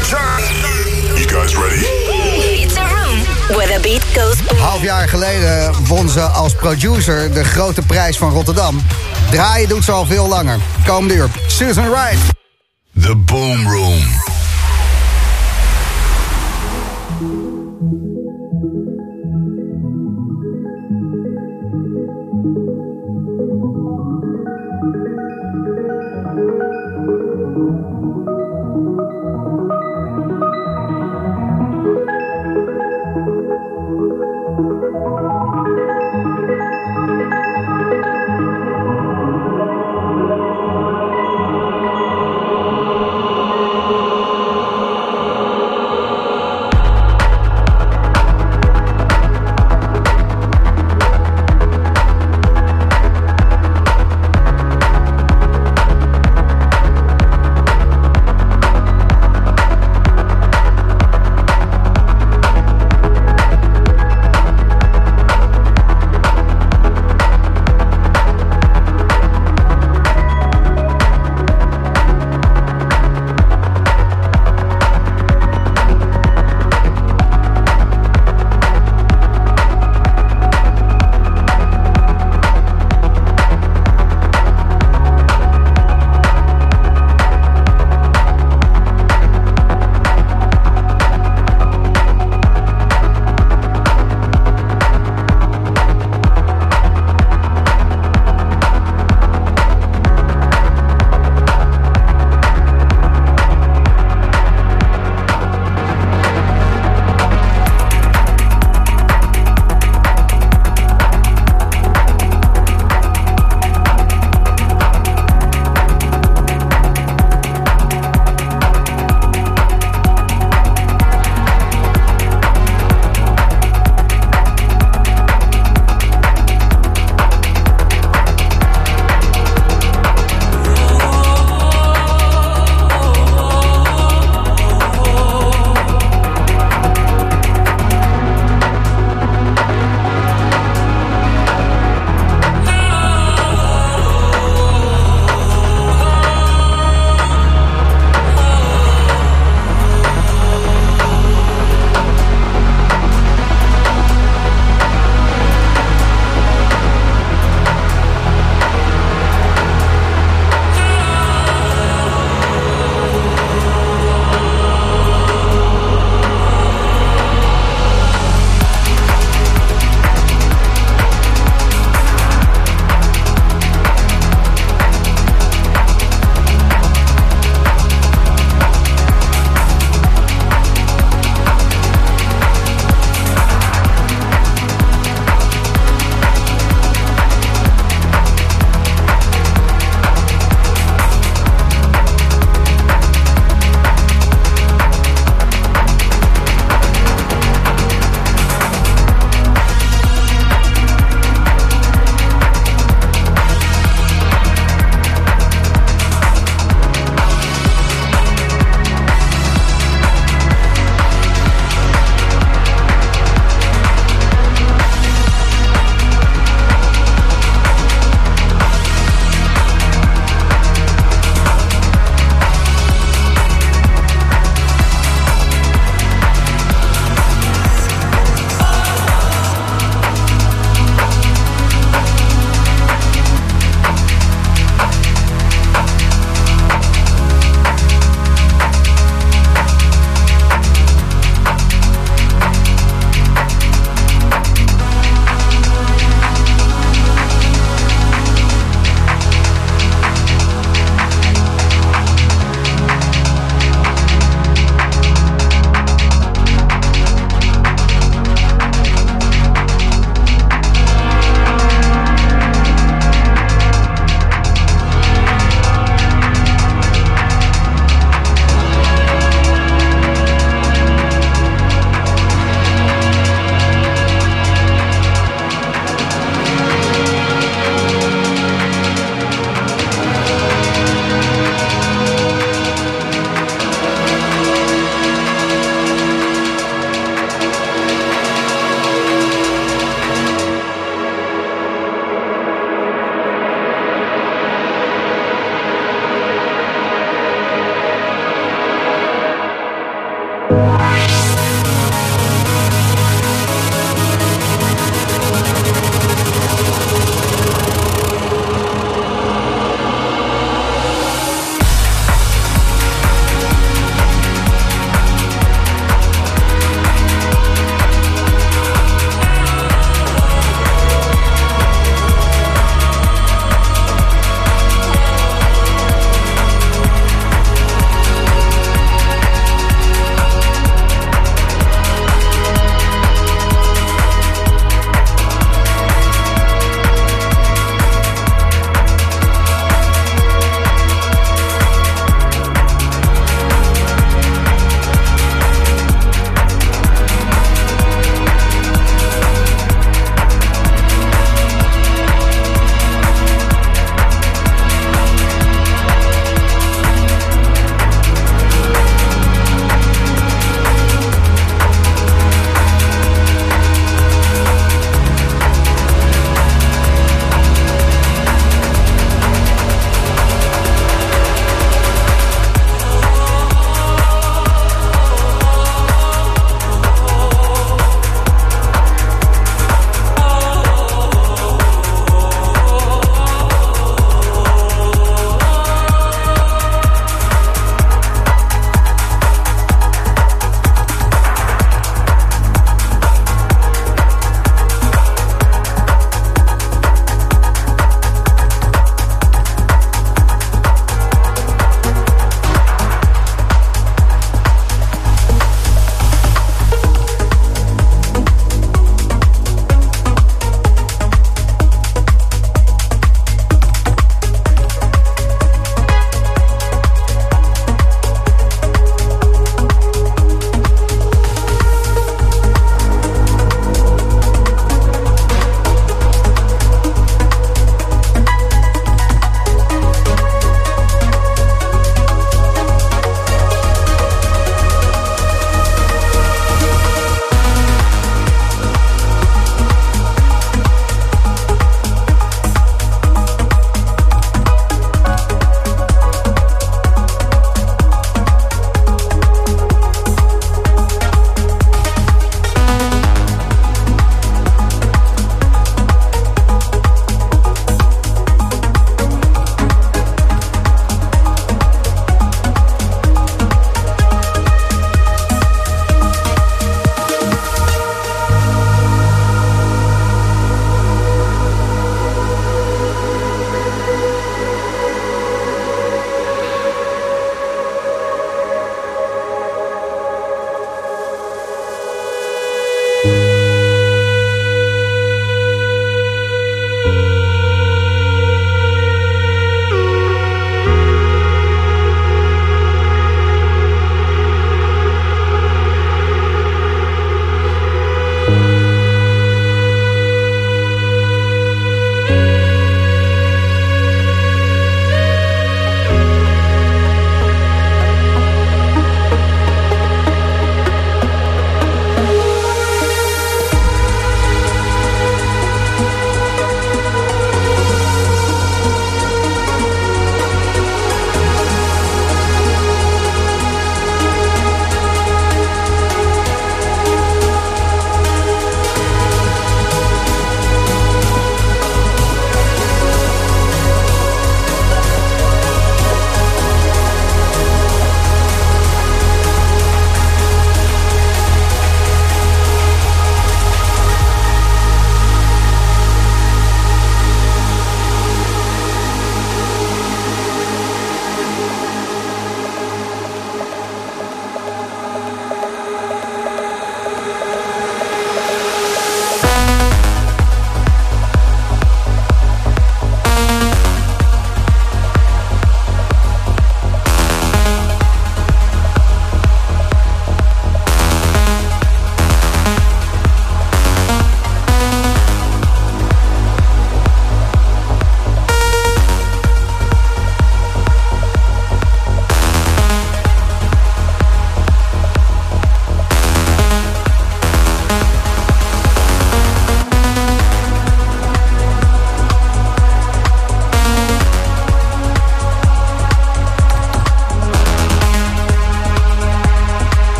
You guys ready? It's a room where the beat goes. Half jaar geleden won ze als producer de grote prijs van Rotterdam. Draaien doet ze al veel langer. Komende uur, Susan Wright. The Boom Room.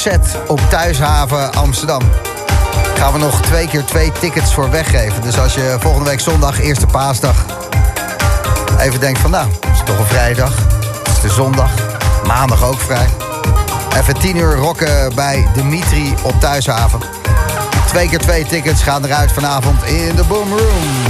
Set op Thuishaven Amsterdam. Gaan we nog twee keer twee tickets voor weggeven. Dus als je volgende week zondag, eerste paasdag, even denkt van nou, het is toch een vrijdag. Het is de zondag, maandag ook vrij. Even 10 uur rocken bij Dimitri op Thuishaven. Twee keer twee tickets gaan eruit vanavond in de Boom Room.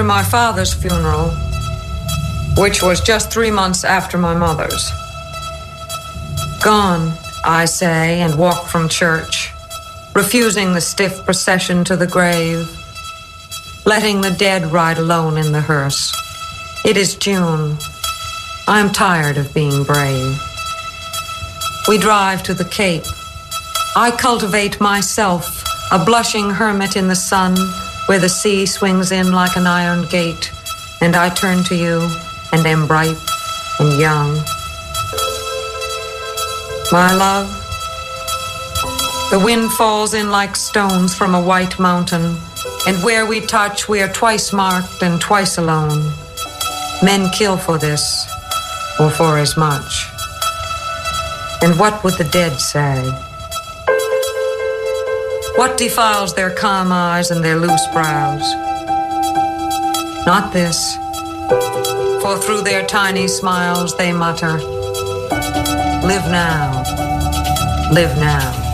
After my father's funeral, which was just three months after my mother's. Gone, I say, and walk from church, refusing the stiff procession to the grave, letting the dead ride alone in the hearse. It is June. I am tired of being brave. We drive to the Cape. I cultivate myself, a blushing hermit in the sun where the sea swings in like an iron gate, and I turn to you and am bright and young. My love, the wind falls in like stones from a white mountain, and where we touch, we are twice marked and twice alone. Men kill for this, or for as much. And what would the dead say? What defiles their calm eyes and their loose brows? Not this, for through their tiny smiles they mutter, Live now, live now.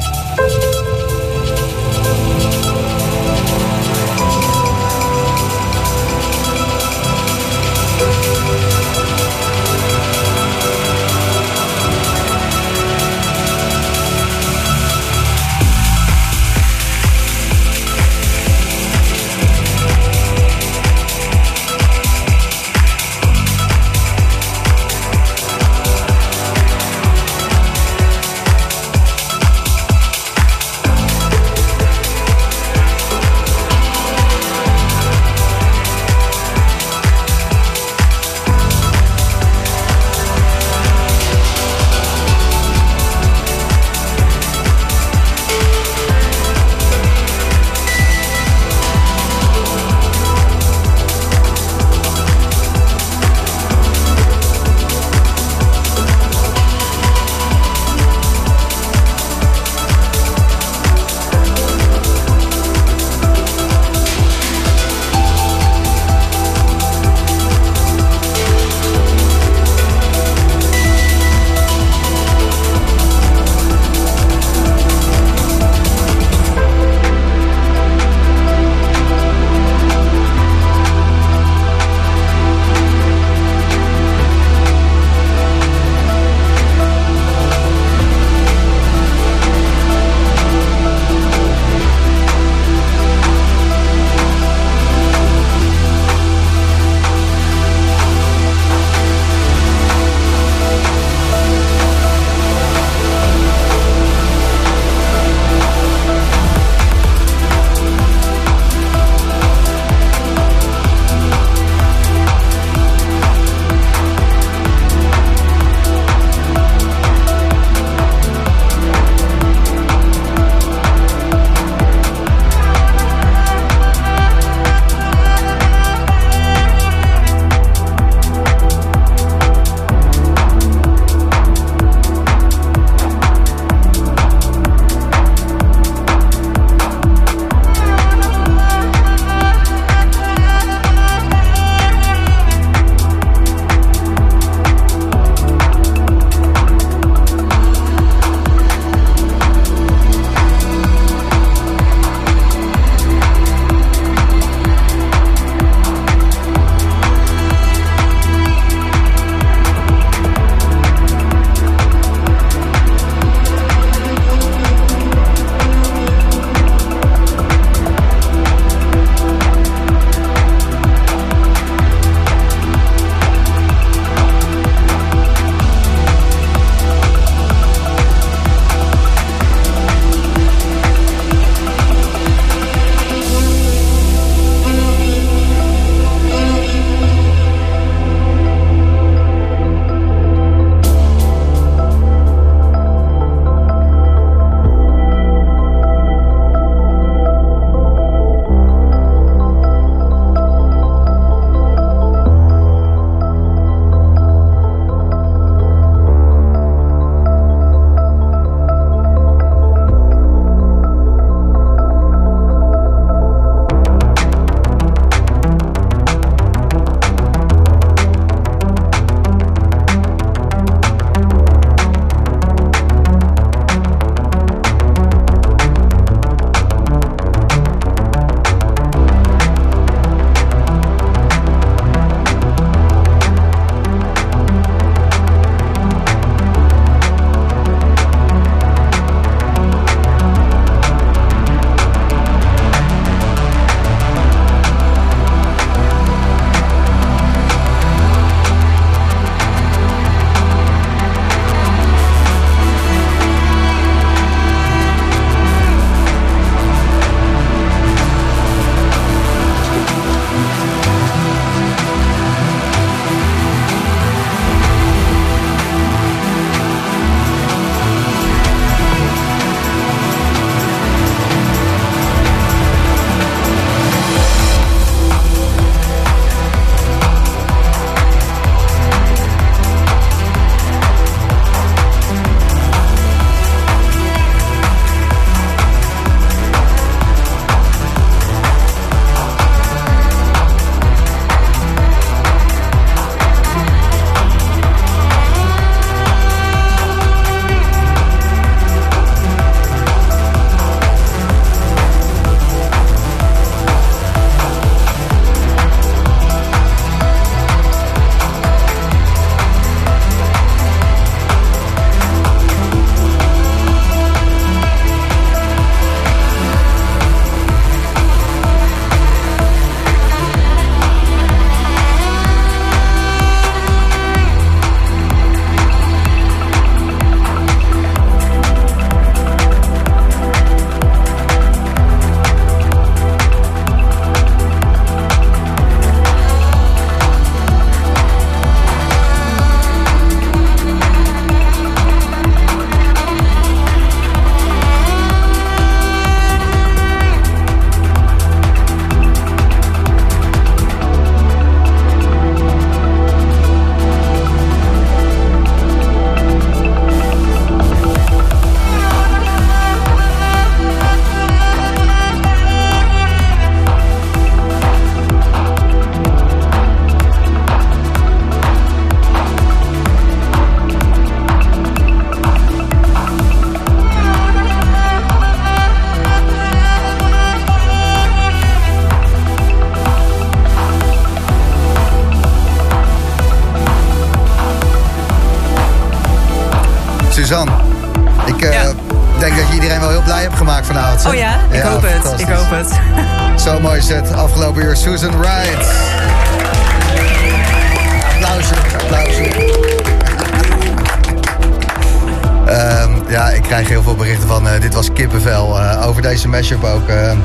Krijg heel veel berichten van eh, dit was kippenvel eh, over deze mashup ook. Ehm,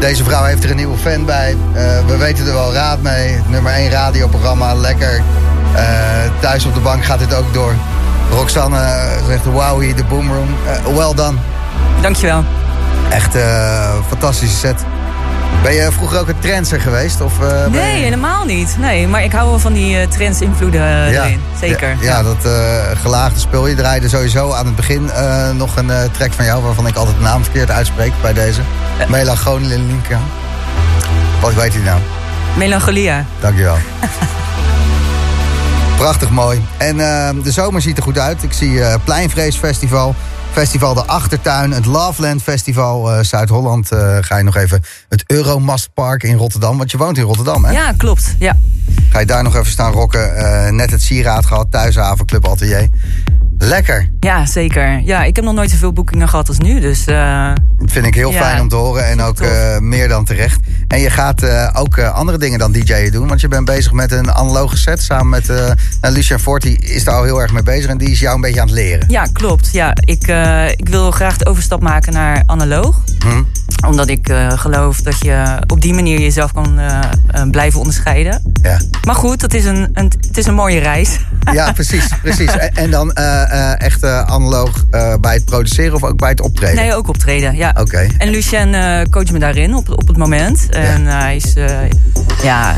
deze vrouw heeft er een nieuwe fan bij. Eh, we weten er wel raad mee. Nummer 1 radioprogramma, lekker. Eh, thuis op de bank gaat dit ook door. Roxanne eh, zegt, wowie, de boomroom. Eh well done. Dankjewel. Echt eh fantastische set. Ben je vroeger ook een trendser geweest? Of, eh, Nee, je- helemaal niet. Nee, maar ik hou wel van die eh, trends invloeden eh, erin. Zeker. Ja, ja, dat gelaagde spul. Je draaide sowieso aan het begin nog een track van jou... waarvan ik altijd de naam verkeerd uitspreek bij deze. Melancholia. Wat weet je nou? Melancholia. Dankjewel. Prachtig mooi. En de zomer ziet er goed uit. Ik zie Pleinvreesfestival, Festival De Achtertuin, het Loveland Festival eh, Zuid-Holland. eh, ga je nog even het Euromastpark in Rotterdam, want je woont in Rotterdam, hè? Ja, klopt. Ja. Ga je daar nog even staan rocken. Eh, net het sieraad gehad, thuishaven, Club Atelier. Lekker. ja, zeker. Ja, ik heb nog nooit zoveel boekingen gehad als nu. Dus Dat vind ik heel Ja, fijn om te horen en ook meer dan terecht. En je gaat eh, ook eh, andere dingen dan DJ'en doen. Want je bent bezig met een analoge set samen met eh nou, Lucien Forti is daar al heel erg mee bezig. En die is jou een beetje aan het leren. ja, klopt. Ja, ik, ik wil graag de overstap maken naar analoog. Hm? Omdat ik geloof dat je op die manier jezelf kan blijven onderscheiden. Ja. Maar goed, het is een, een, het is een mooie reis. ja, precies. precies. En, en dan echt analoog bij het produceren of ook bij het optreden? Nee, ook optreden. Ja. Oké. En Lucien coacht me daarin op, op het moment. En hij is eh, ja,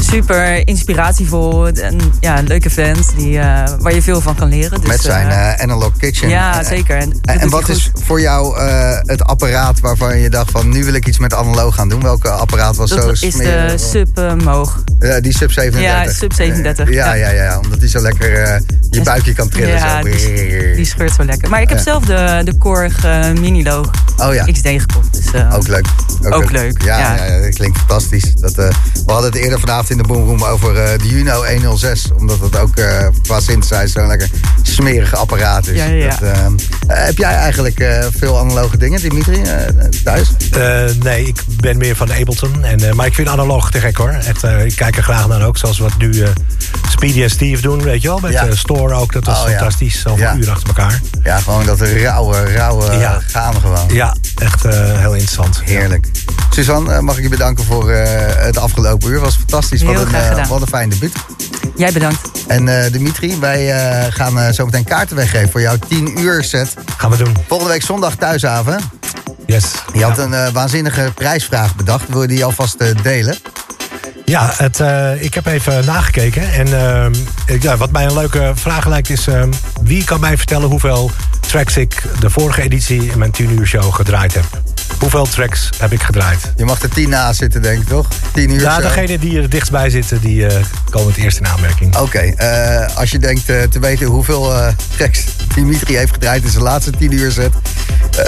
super inspiratievol. En ja, een leuke vent die, eh, waar je veel van kan leren. Dus, Met zijn eh, eh, Analog Kitchen. ja, zeker. En, En, wat is voor jou het apparaat waarvan je dacht van nu wil ik iets met analoog gaan doen? Welke apparaat was zo Dat is smerig? de Sub Moog. Ja, die sub 37. Ja, sub 37, Eh, ja, ja, ja. ja, omdat die zo lekker je buikje kan trillen. Ja, zo. die, die scheurt zo lekker. Maar ik heb zelf de, de Korg Miniloog Oh ja, XD gekocht. Dus, eh, ook leuk. Ook leuk, Ja, ja. ja. ja, dat klinkt fantastisch. Dat, eh, we hadden het eerder vanavond in de boomroom over eh, de Juno 106. Omdat het ook eh, qua synthesizer zo'n lekker smerig apparaat is. Ja, ja, ja. Dat, heb jij eigenlijk eh, veel analoge dingen, Dimitri, eh, thuis? Eh, nee, ik ben meer van Ableton. En, eh, maar ik vind analoog te gek hoor. Echt, ik kijk er graag naar ook. Zoals wat nu eh, Speedy en Steve doen, weet je wel. Met Ja. Store ook. Dat was Oh, ja. fantastisch. Zoveel Ja. uren achter elkaar. Ja, gewoon dat rauwe, rauwe Ja. gaan gewoon. Ja, echt eh, heel interessant. Heerlijk. Suzanne, eh, mag ik je bedanken voor eh, het afgelopen uur. was fantastisch. Heel wat, een, graag gedaan. wat een fijn debuut. Jij bedankt. En eh, Dimitri, wij eh, gaan eh, zo meteen kaarten weggeven voor jouw 10 uur set. Gaan we doen. Volgende week zondag thuishaven. Yes. Je had Ja. een waanzinnige prijsvraag bedacht. Wil je die alvast delen? Ja, het, eh, ik heb even nagekeken. En ehm, ik- ja, wat mij een leuke vraag lijkt is... ehm, wie kan mij vertellen hoeveel tracks ik de vorige editie... in mijn 10 uur show gedraaid heb? Hoeveel tracks heb ik gedraaid? Je mag er 10 na zitten, denk ik, toch? 10 uur Ja, show. degene die er dichtstbij zitten, die eh, komen het eerst in aanmerking. Oké, eh, als je denkt te weten hoeveel tracks Dimitri heeft gedraaid in zijn laatste 10 uur set...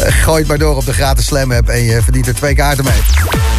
gooi het maar door op de gratis Slam app en je verdient er twee kaarten mee.